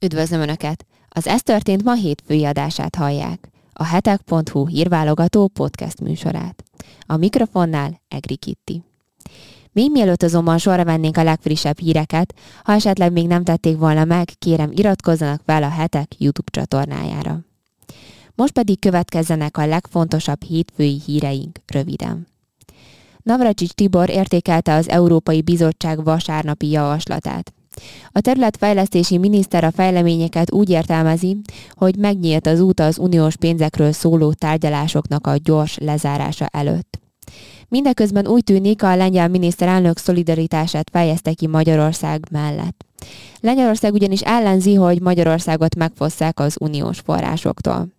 Üdvözlöm Önöket! Az Ez történt ma hétfői adását hallják. A hetek.hu hírválogató podcast műsorát. A mikrofonnál Egri Kitti. Még mielőtt azonban sorra vennénk a legfrissebb híreket, ha esetleg még nem tették volna meg, kérem iratkozzanak fel a hetek YouTube csatornájára. Most pedig következzenek a legfontosabb hétfői híreink röviden. Navracsics Tibor értékelte az Európai Bizottság vasárnapi javaslatát. A területfejlesztési miniszter a fejleményeket úgy értelmezi, hogy megnyílt az út az uniós pénzekről szóló tárgyalásoknak a gyors lezárása előtt. Mindeközben úgy tűnik, a lengyel miniszterelnök szolidaritását fejezte ki Magyarország mellett. Lengyelország ugyanis ellenzi, hogy Magyarországot megfosszák az uniós forrásoktól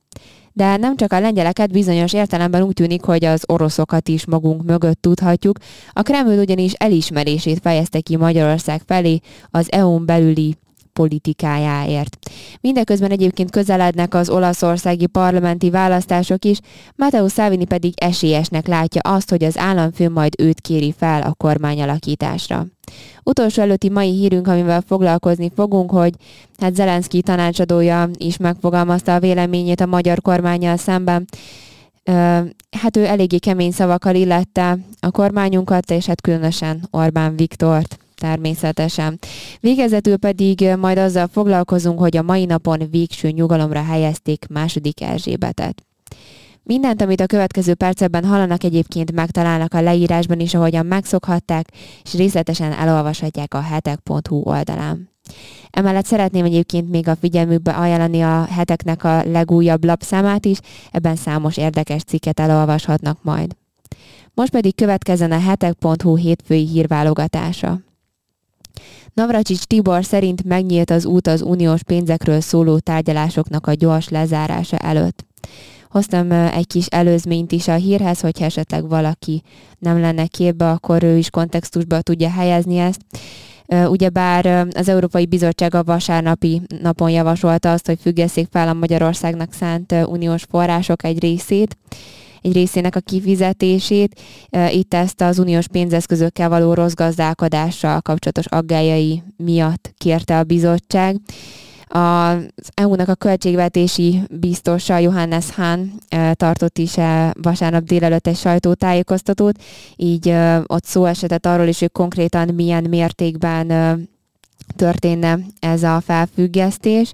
de nem csak a lengyeleket, bizonyos értelemben úgy tűnik, hogy az oroszokat is magunk mögött tudhatjuk. A Kreml ugyanis elismerését fejezte ki Magyarország felé az EU-n belüli politikájáért. Mindeközben egyébként közelednek az olaszországi parlamenti választások is, Matteo Salvini pedig esélyesnek látja azt, hogy az államfő majd őt kéri fel a kormányalakításra. Utolsó előtti mai hírünk, amivel foglalkozni fogunk, hogy hát Zelenszky tanácsadója is megfogalmazta a véleményét a magyar kormányjal szemben. Hát ő eléggé kemény szavakkal illette a kormányunkat, és hát különösen Orbán Viktort természetesen. Végezetül pedig majd azzal foglalkozunk, hogy a mai napon végső nyugalomra helyezték második Erzsébetet. Mindent, amit a következő percekben hallanak egyébként megtalálnak a leírásban is, ahogyan megszokhatták, és részletesen elolvashatják a hetek.hu oldalán. Emellett szeretném egyébként még a figyelmükbe ajánlani a heteknek a legújabb lapszámát is, ebben számos érdekes cikket elolvashatnak majd. Most pedig következzen a hetek.hu hétfői hírválogatása. Navracsics Tibor szerint megnyílt az út az uniós pénzekről szóló tárgyalásoknak a gyors lezárása előtt. Hoztam egy kis előzményt is a hírhez, hogyha esetleg valaki nem lenne képbe, akkor ő is kontextusba tudja helyezni ezt. Ugyebár az Európai Bizottság a vasárnapi napon javasolta azt, hogy függesszék fel a Magyarországnak szánt uniós források egy részét, egy részének a kifizetését. Itt ezt az uniós pénzeszközökkel való rossz gazdálkodással kapcsolatos aggájai miatt kérte a bizottság. Az EU-nak a költségvetési biztosa Johannes Hahn tartott is vasárnap délelőtt egy sajtótájékoztatót, így ott szó esetett arról is, hogy konkrétan milyen mértékben történne ez a felfüggesztés.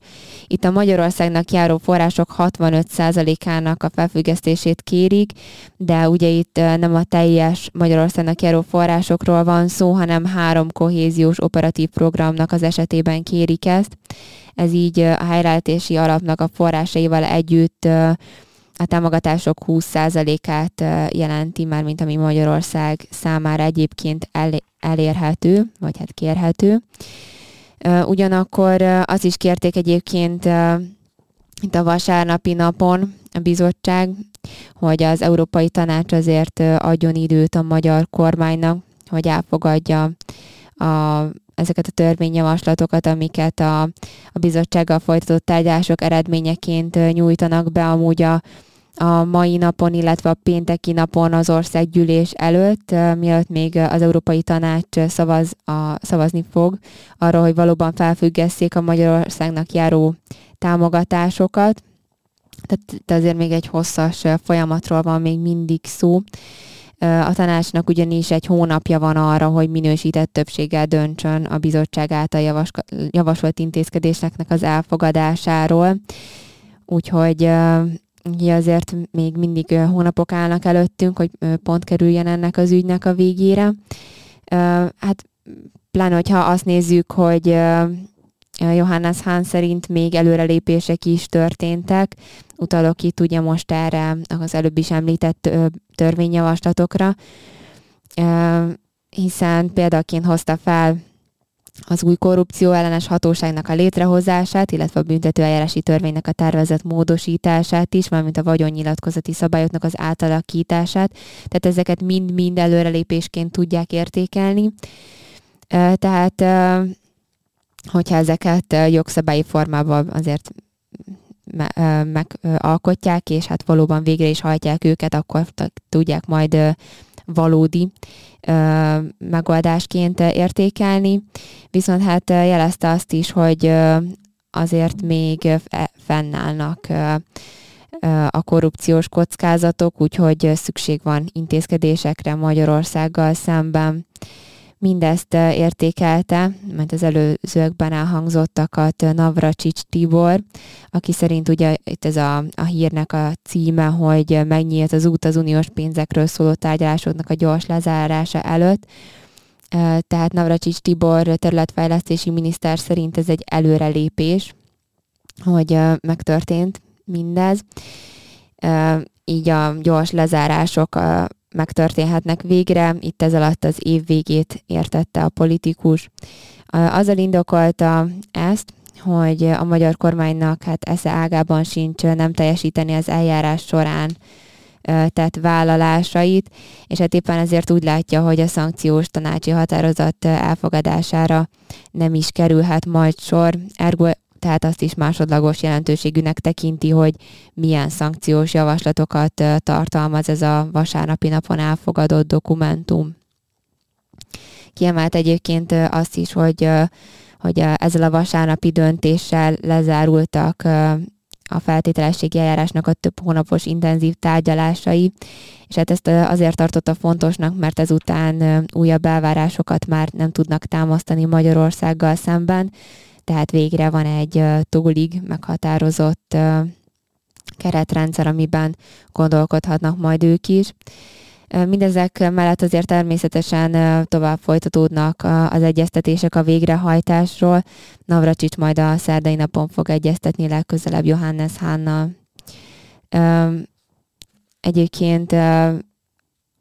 Itt a Magyarországnak járó források 65%-ának a felfüggesztését kérik, de ugye itt nem a teljes Magyarországnak járó forrásokról van szó, hanem három kohéziós operatív programnak az esetében kérik ezt. Ez így a helyreállítási alapnak a forrásaival együtt a támogatások 20%-át jelenti már, mint ami Magyarország számára egyébként elérhető, vagy hát kérhető. Ugyanakkor az is kérték egyébként itt a vasárnapi napon a bizottság, hogy az Európai Tanács azért adjon időt a magyar kormánynak, hogy elfogadja a, ezeket a törvényjavaslatokat, amiket a, a bizottsággal folytatott tárgyalások eredményeként nyújtanak be amúgy a a mai napon, illetve a pénteki napon az országgyűlés előtt, mielőtt még az Európai Tanács szavaz, a, szavazni fog arról, hogy valóban felfüggesszék a Magyarországnak járó támogatásokat. Tehát azért még egy hosszas folyamatról van még mindig szó. A tanácsnak ugyanis egy hónapja van arra, hogy minősített többséggel döntsön a bizottság által javasolt intézkedéseknek az elfogadásáról. Úgyhogy Ugye azért még mindig hónapok állnak előttünk, hogy pont kerüljen ennek az ügynek a végére. Hát pláne, hogyha azt nézzük, hogy Johannes Hahn szerint még előrelépések is történtek. Utalok itt ugye most erre az előbb is említett törvényjavaslatokra, hiszen példaként hozta fel az új korrupció ellenes hatóságnak a létrehozását, illetve a büntetőeljárási törvénynek a tervezett módosítását is, valamint a vagyonnyilatkozati szabályoknak az átalakítását. Tehát ezeket mind-mind előrelépésként tudják értékelni. Tehát, hogyha ezeket jogszabályi formában azért megalkotják, és hát valóban végre is hajtják őket, akkor tudják majd valódi megoldásként értékelni. Viszont hát jelezte azt is, hogy azért még fennállnak a korrupciós kockázatok, úgyhogy szükség van intézkedésekre Magyarországgal szemben. Mindezt értékelte, mert az előzőkben elhangzottakat Navracsics Tibor, aki szerint ugye itt ez a, a hírnek a címe, hogy megnyílt az út az uniós pénzekről szóló tárgyalásoknak a gyors lezárása előtt. Tehát Navracsics Tibor területfejlesztési miniszter szerint ez egy előrelépés, hogy megtörtént mindez. Így a gyors lezárások megtörténhetnek végre. Itt ez alatt az év végét értette a politikus. Azzal indokolta ezt, hogy a magyar kormánynak hát esze ágában sincs nem teljesíteni az eljárás során tett vállalásait, és hát éppen ezért úgy látja, hogy a szankciós tanácsi határozat elfogadására nem is kerülhet majd sor. Ergo tehát azt is másodlagos jelentőségűnek tekinti, hogy milyen szankciós javaslatokat tartalmaz ez a vasárnapi napon elfogadott dokumentum. Kiemelt egyébként azt is, hogy, hogy ezzel a vasárnapi döntéssel lezárultak a feltételességi eljárásnak a több hónapos intenzív tárgyalásai, és hát ezt azért tartotta fontosnak, mert ezután újabb elvárásokat már nem tudnak támasztani Magyarországgal szemben, tehát végre van egy tólig meghatározott keretrendszer, amiben gondolkodhatnak majd ők is. Mindezek mellett azért természetesen tovább folytatódnak az egyeztetések a végrehajtásról. Navracsics majd a szerdai napon fog egyeztetni legközelebb Johannes Hanna. Egyébként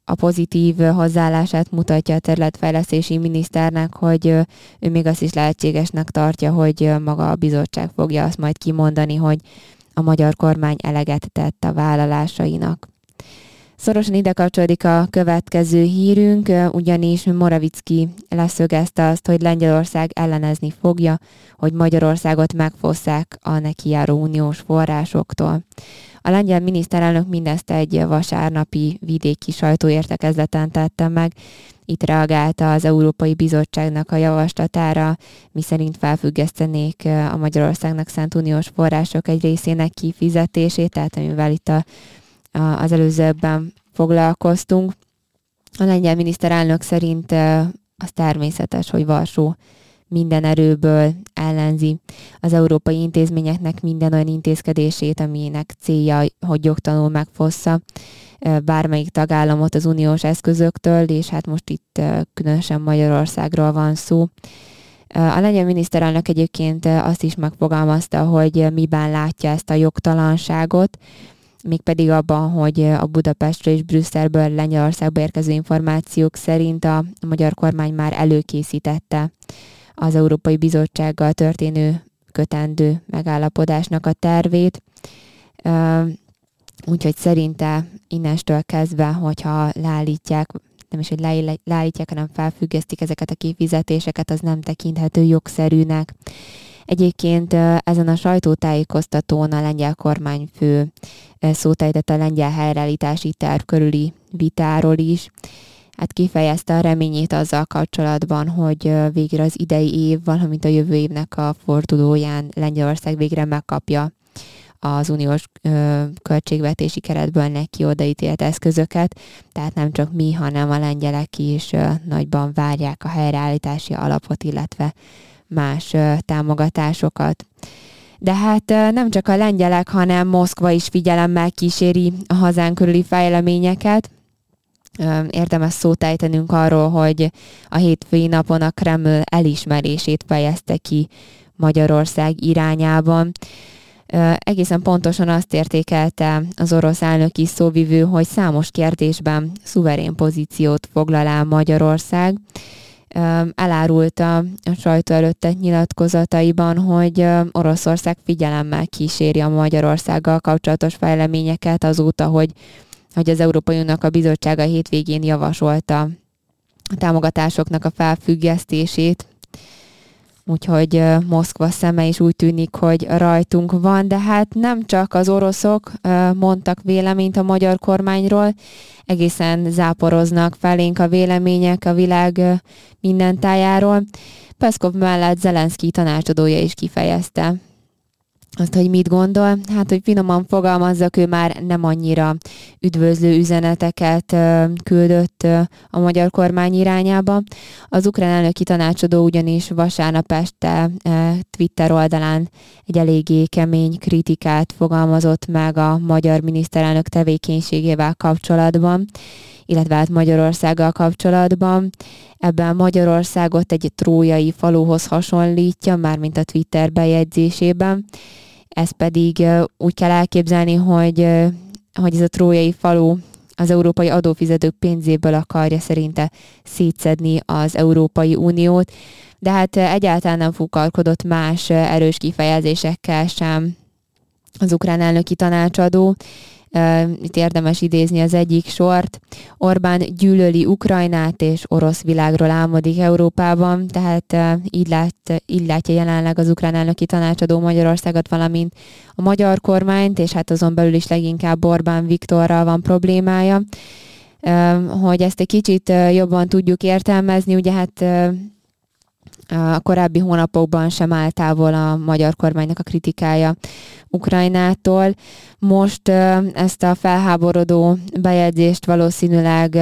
a pozitív hozzáállását mutatja a területfejlesztési miniszternek, hogy ő még azt is lehetségesnek tartja, hogy maga a bizottság fogja azt majd kimondani, hogy a magyar kormány eleget tett a vállalásainak. Szorosan ide kapcsolódik a következő hírünk, ugyanis Moravicki leszögezte azt, hogy Lengyelország ellenezni fogja, hogy Magyarországot megfosszák a neki járó uniós forrásoktól. A lengyel miniszterelnök mindezt egy vasárnapi vidéki sajtóértekezleten tette meg. Itt reagálta az Európai Bizottságnak a javaslatára, miszerint felfüggesztenék a Magyarországnak szánt uniós források egy részének kifizetését, tehát amivel itt a, a, az előzőbben foglalkoztunk. A lengyel miniszterelnök szerint az természetes, hogy Varsó minden erőből ellenzi az európai intézményeknek minden olyan intézkedését, aminek célja, hogy jogtanul megfossza bármelyik tagállamot az uniós eszközöktől, és hát most itt különösen Magyarországról van szó. A lengyel miniszterelnök egyébként azt is megfogalmazta, hogy miben látja ezt a jogtalanságot, mégpedig abban, hogy a Budapestről és Brüsszelből Lengyelországba érkező információk szerint a magyar kormány már előkészítette az Európai Bizottsággal történő kötendő megállapodásnak a tervét. Úgyhogy szerinte innestől kezdve, hogyha leállítják, nem is, hogy leállítják, hanem felfüggesztik ezeket a kifizetéseket, az nem tekinthető jogszerűnek. Egyébként ezen a sajtótájékoztatón a lengyel kormányfő szótejtett a lengyel helyreállítási terv körüli vitáról is, hát kifejezte a reményét azzal kapcsolatban, hogy végre az idei év, valamint a jövő évnek a fordulóján Lengyelország végre megkapja az uniós ö, költségvetési keretből neki odaítélt eszközöket, tehát nem csak mi, hanem a lengyelek is ö, nagyban várják a helyreállítási alapot, illetve más ö, támogatásokat. De hát nem csak a lengyelek, hanem Moszkva is figyelemmel kíséri a hazán körüli fejleményeket, érdemes szót ejtenünk arról, hogy a hétfői napon a Kreml elismerését fejezte ki Magyarország irányában. Egészen pontosan azt értékelte az orosz elnöki szóvivő, hogy számos kérdésben szuverén pozíciót foglal el Magyarország. Elárulta a sajtó előtte nyilatkozataiban, hogy Oroszország figyelemmel kíséri a Magyarországgal kapcsolatos fejleményeket azóta, hogy hogy az Európai Uniónak a bizottsága hétvégén javasolta a támogatásoknak a felfüggesztését, úgyhogy Moszkva szeme is úgy tűnik, hogy rajtunk van, de hát nem csak az oroszok mondtak véleményt a magyar kormányról, egészen záporoznak felénk a vélemények a világ minden tájáról. Peszkov mellett Zelenszky tanácsadója is kifejezte azt, hogy mit gondol. Hát, hogy finoman fogalmazzak, ő már nem annyira üdvözlő üzeneteket küldött a magyar kormány irányába. Az ukrán elnöki tanácsadó ugyanis vasárnap este Twitter oldalán egy eléggé kemény kritikát fogalmazott meg a magyar miniszterelnök tevékenységével kapcsolatban illetve hát Magyarországgal kapcsolatban. Ebben Magyarországot egy trójai faluhoz hasonlítja, mármint a Twitter bejegyzésében. Ez pedig úgy kell elképzelni, hogy, hogy ez a trójai falu az európai adófizetők pénzéből akarja szerinte szétszedni az Európai Uniót, de hát egyáltalán nem fukarkodott más erős kifejezésekkel sem az ukrán elnöki tanácsadó, itt érdemes idézni az egyik sort. Orbán gyűlöli Ukrajnát és orosz világról álmodik Európában, tehát így, lát, így látja jelenleg az ukrán elnöki tanácsadó Magyarországot, valamint a magyar kormányt, és hát azon belül is leginkább Orbán Viktorral van problémája. Hogy ezt egy kicsit jobban tudjuk értelmezni, ugye hát a korábbi hónapokban sem áll távol a magyar kormánynak a kritikája Ukrajnától. Most ezt a felháborodó bejegyzést valószínűleg,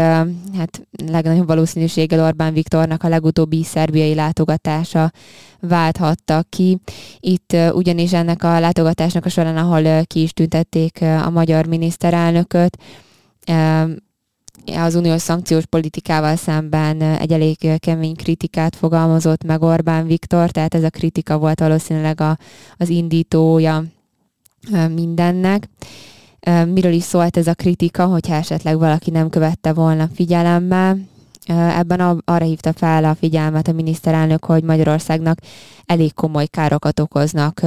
hát legnagyobb valószínűséggel Orbán Viktornak a legutóbbi szerbiai látogatása válthatta ki. Itt ugyanis ennek a látogatásnak a során, ahol ki is tüntették a magyar miniszterelnököt, az uniós szankciós politikával szemben egy elég kemény kritikát fogalmazott meg Orbán Viktor, tehát ez a kritika volt valószínűleg a, az indítója mindennek. Miről is szólt ez a kritika, hogyha esetleg valaki nem követte volna figyelemmel? Ebben arra hívta fel a figyelmet a miniszterelnök, hogy Magyarországnak elég komoly károkat okoznak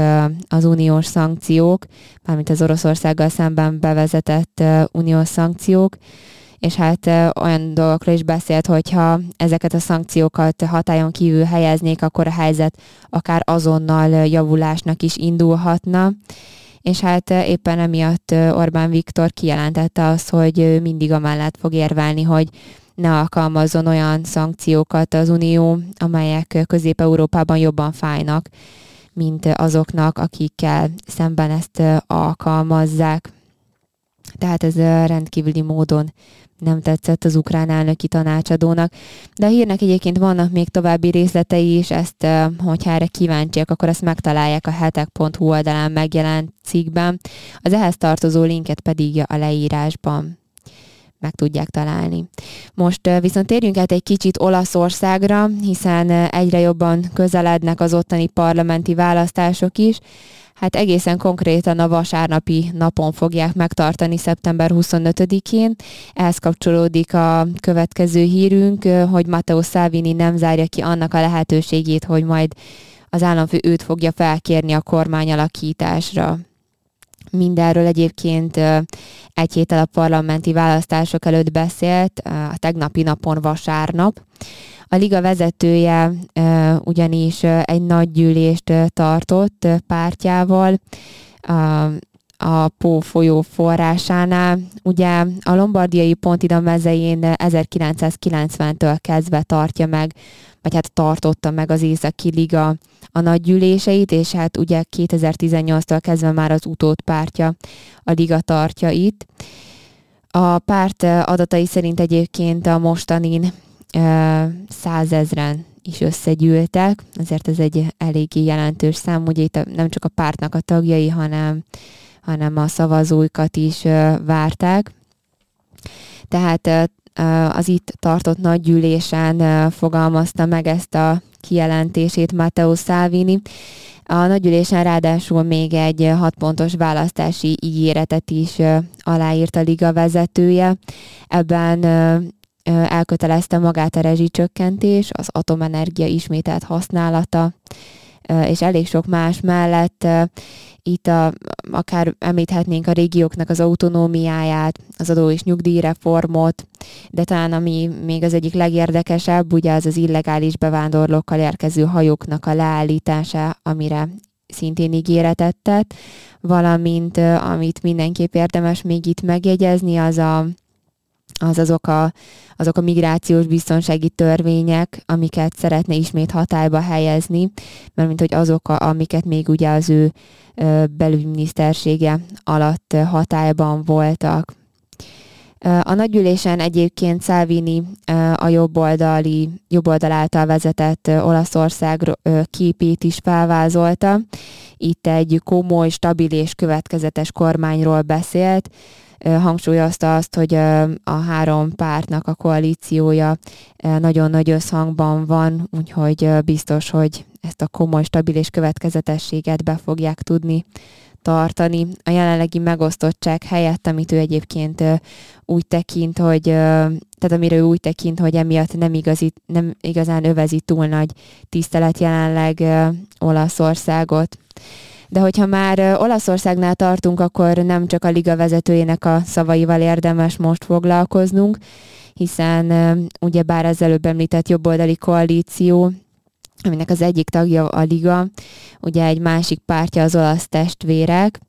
az uniós szankciók, mármint az Oroszországgal szemben bevezetett uniós szankciók és hát olyan dolgokról is beszélt, hogyha ezeket a szankciókat hatályon kívül helyeznék, akkor a helyzet akár azonnal javulásnak is indulhatna és hát éppen emiatt Orbán Viktor kijelentette azt, hogy mindig amellett fog érvelni, hogy ne alkalmazzon olyan szankciókat az Unió, amelyek Közép-Európában jobban fájnak, mint azoknak, akikkel szemben ezt alkalmazzák. Tehát ez rendkívüli módon nem tetszett az ukrán elnöki tanácsadónak. De a hírnek egyébként vannak még további részletei is, ezt, hogyha erre kíváncsiak, akkor ezt megtalálják a hetek.hu oldalán megjelent cikkben. Az ehhez tartozó linket pedig a leírásban meg tudják találni. Most viszont térjünk át egy kicsit Olaszországra, hiszen egyre jobban közelednek az ottani parlamenti választások is, hát egészen konkrétan a vasárnapi napon fogják megtartani szeptember 25-én. Ehhez kapcsolódik a következő hírünk, hogy Matteo Salvini nem zárja ki annak a lehetőségét, hogy majd az államfő őt fogja felkérni a kormány alakításra. Mindenről egyébként egy héttel a parlamenti választások előtt beszélt, a tegnapi napon vasárnap. A liga vezetője ugyanis egy nagy gyűlést tartott pártjával a Pó folyó forrásánál. Ugye a lombardiai Pontida mezején 1990-től kezdve tartja meg, vagy hát tartotta meg az Északi Liga a nagy gyűléseit, és hát ugye 2018-tól kezdve már az utódpártja a liga tartja itt. A párt adatai szerint egyébként a mostanin százezren is összegyűltek, azért ez egy eléggé jelentős szám, ugye itt nem csak a pártnak a tagjai, hanem, hanem a szavazóikat is várták. Tehát az itt tartott nagy fogalmazta meg ezt a kijelentését Matteo Salvini. A nagyülésen ráadásul még egy hat pontos választási ígéretet is aláírt a liga vezetője. Ebben elkötelezte magát a rezsicsökkentés, az atomenergia ismételt használata, és elég sok más mellett itt a, akár említhetnénk a régióknak az autonómiáját, az adó és nyugdíjreformot, de talán ami még az egyik legérdekesebb, ugye az az illegális bevándorlókkal érkező hajóknak a leállítása, amire szintén ígéretet valamint amit mindenképp érdemes még itt megjegyezni, az a az azok a, azok a migrációs biztonsági törvények, amiket szeretne ismét hatályba helyezni, mert mint hogy azok, a, amiket még ugye az ő belügyminisztersége alatt hatályban voltak. A nagygyűlésen egyébként Salvini a jobboldali, jobboldal által vezetett Olaszország képét is felvázolta. Itt egy komoly, stabil és következetes kormányról beszélt, hangsúlyozta azt, hogy a három pártnak a koalíciója nagyon nagy összhangban van, úgyhogy biztos, hogy ezt a komoly, stabil és következetességet be fogják tudni tartani. A jelenlegi megosztottság helyett, amit ő egyébként úgy tekint, hogy tehát amire ő úgy tekint, hogy emiatt nem, igazi, nem igazán övezi túl nagy tisztelet jelenleg Olaszországot. De hogyha már Olaszországnál tartunk, akkor nem csak a liga vezetőjének a szavaival érdemes most foglalkoznunk, hiszen ugye bár az előbb említett jobboldali koalíció aminek az egyik tagja a Liga, ugye egy másik pártja az olasz testvérek.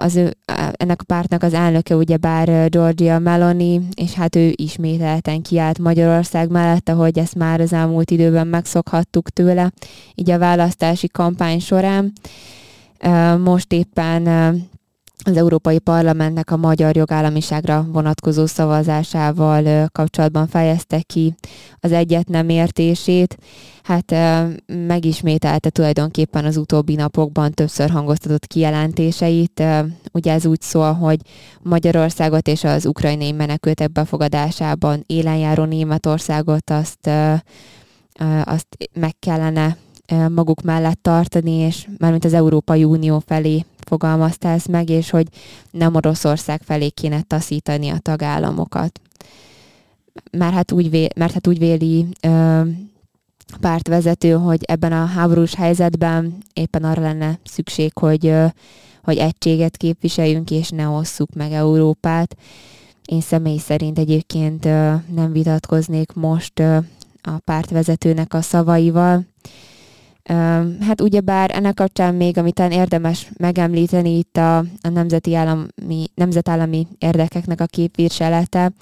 Az ő, ennek a pártnak az elnöke ugye bár Giorgia Meloni, és hát ő ismételten kiállt Magyarország mellett, ahogy ezt már az elmúlt időben megszokhattuk tőle, így a választási kampány során. Most éppen az Európai Parlamentnek a magyar jogállamiságra vonatkozó szavazásával kapcsolatban fejezte ki az egyet nem értését. Hát megismételte tulajdonképpen az utóbbi napokban többször hangoztatott kijelentéseit. Ugye ez úgy szól, hogy Magyarországot és az ukrajnai menekültek befogadásában élenjáró Németországot azt, azt meg kellene maguk mellett tartani, és mármint az Európai Unió felé fogalmazta ezt meg, és hogy nem Oroszország felé kéne taszítani a tagállamokat. Mert hát úgy, vé, mert hát úgy véli ö, pártvezető, hogy ebben a háborús helyzetben éppen arra lenne szükség, hogy, ö, hogy egységet képviseljünk, és ne osszuk meg Európát. Én személy szerint egyébként ö, nem vitatkoznék most ö, a pártvezetőnek a szavaival, Hát ugyebár ennek kapcsán még, amit érdemes megemlíteni itt a, a nemzeti állami, nemzetállami érdekeknek a képviselete,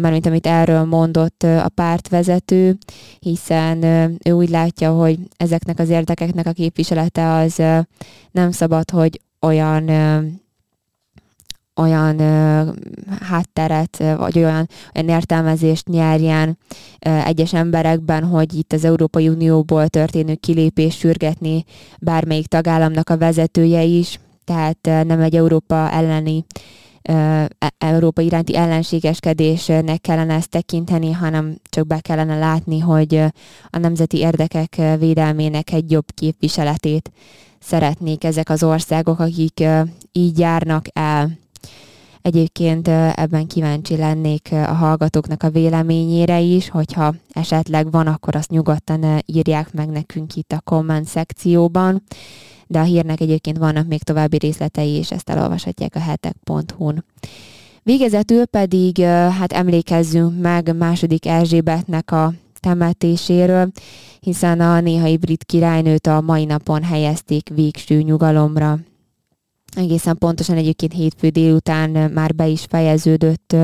mint amit erről mondott a pártvezető, hiszen ő úgy látja, hogy ezeknek az érdekeknek a képviselete az nem szabad, hogy olyan olyan ö, hátteret, vagy olyan, olyan értelmezést nyerjen ö, egyes emberekben, hogy itt az Európai Unióból történő kilépés sürgetni bármelyik tagállamnak a vezetője is, tehát ö, nem egy Európa elleni e, Európa iránti ellenségeskedésnek kellene ezt tekinteni, hanem csak be kellene látni, hogy a nemzeti érdekek védelmének egy jobb képviseletét szeretnék ezek az országok, akik így járnak el. Egyébként ebben kíváncsi lennék a hallgatóknak a véleményére is, hogyha esetleg van, akkor azt nyugodtan írják meg nekünk itt a komment szekcióban, de a hírnek egyébként vannak még további részletei, és ezt elolvashatják a hetek.hu-n. Végezetül pedig hát emlékezzünk meg második Erzsébetnek a temetéséről, hiszen a néhai brit királynőt a mai napon helyezték végső nyugalomra egészen pontosan egyébként hétfő délután már be is fejeződött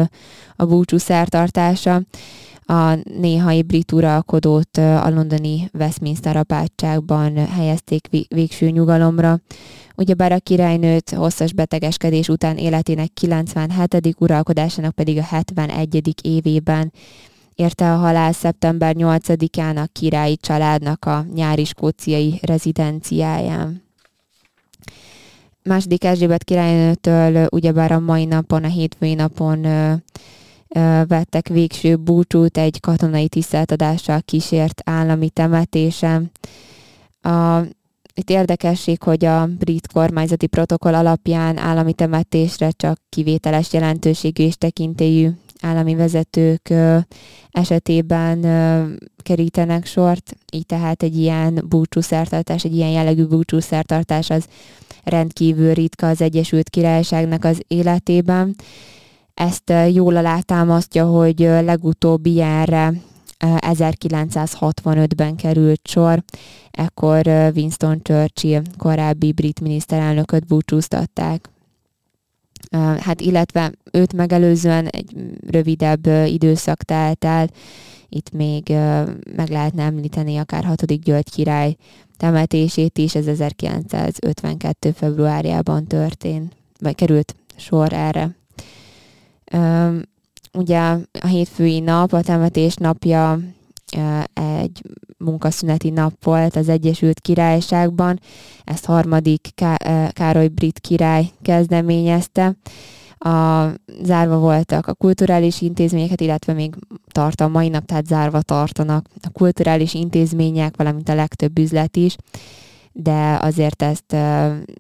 a búcsú szertartása. A néhai brit uralkodót a londoni Westminster apátságban helyezték végső nyugalomra. Ugyebár a királynőt hosszas betegeskedés után életének 97. uralkodásának pedig a 71. évében érte a halál szeptember 8-án a királyi családnak a nyári skóciai rezidenciáján második Erzsébet királynőtől ugyebár a mai napon, a hétfői napon ö, ö, vettek végső búcsút egy katonai tiszteltadással kísért állami temetésen. A, itt érdekesség, hogy a brit kormányzati protokoll alapján állami temetésre csak kivételes jelentőségű és tekintélyű állami vezetők ö, esetében ö, kerítenek sort, így tehát egy ilyen búcsúszertartás, egy ilyen jellegű búcsúszertartás az rendkívül ritka az Egyesült Királyságnak az életében. Ezt jól alátámasztja, hogy legutóbbi ilyenre 1965-ben került sor, ekkor Winston Churchill korábbi brit miniszterelnököt búcsúztatták. hát illetve őt megelőzően egy rövidebb időszak telt el, itt még meg lehetne említeni akár 6. György király temetését is, ez 1952. februárjában történt, vagy került sor erre. Ugye a hétfői nap, a temetés napja egy munkaszüneti nap volt az Egyesült Királyságban. Ezt harmadik Károly brit király kezdeményezte. A, zárva voltak a kulturális intézményeket, illetve még tart a mai nap, tehát zárva tartanak a kulturális intézmények, valamint a legtöbb üzlet is, de azért ezt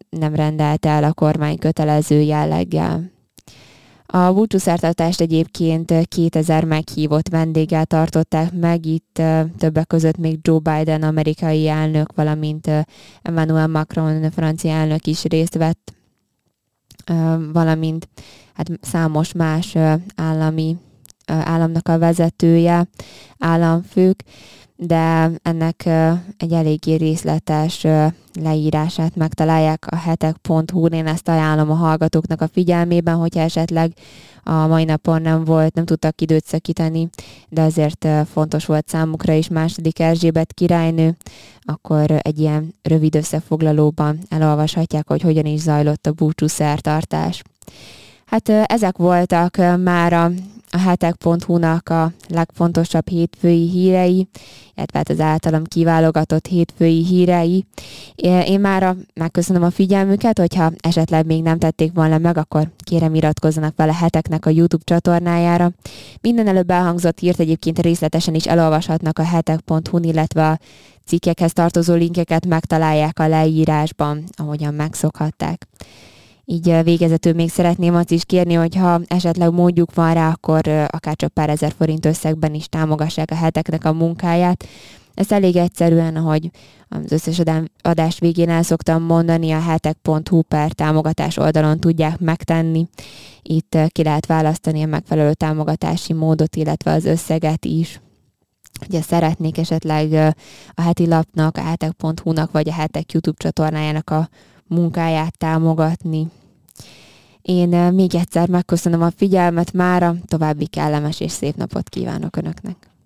nem rendelte el a kormány kötelező jelleggel. A búcsúszertartást egyébként 2000 meghívott vendéggel tartották meg, itt többek között még Joe Biden amerikai elnök, valamint Emmanuel Macron francia elnök is részt vett, valamint hát számos más állami államnak a vezetője, államfők de ennek egy eléggé részletes leírását megtalálják a hetek.hu-n. Én ezt ajánlom a hallgatóknak a figyelmében, hogyha esetleg a mai napon nem volt, nem tudtak időt szakítani, de azért fontos volt számukra is második Erzsébet királynő, akkor egy ilyen rövid összefoglalóban elolvashatják, hogy hogyan is zajlott a búcsú szertartás. Hát ezek voltak már a a hetek.hu-nak a legfontosabb hétfői hírei, illetve hát az általam kiválogatott hétfői hírei. Én már megköszönöm a figyelmüket, hogyha esetleg még nem tették volna meg, akkor kérem iratkozzanak vele heteknek a YouTube csatornájára. Minden előbb elhangzott hírt egyébként részletesen is elolvashatnak a hetek.hu-n, illetve a cikkekhez tartozó linkeket megtalálják a leírásban, ahogyan megszokhatták. Így végezetül még szeretném azt is kérni, hogy ha esetleg módjuk van rá, akkor akár csak pár ezer forint összegben is támogassák a heteknek a munkáját. Ez elég egyszerűen, ahogy az összes adás végén el szoktam mondani, a hetek.hu per támogatás oldalon tudják megtenni. Itt ki lehet választani a megfelelő támogatási módot, illetve az összeget is. Ugye szeretnék esetleg a heti lapnak, a hetek.hu-nak vagy a hetek YouTube csatornájának a munkáját támogatni. Én eh, még egyszer megköszönöm a figyelmet mára, további kellemes és szép napot kívánok Önöknek!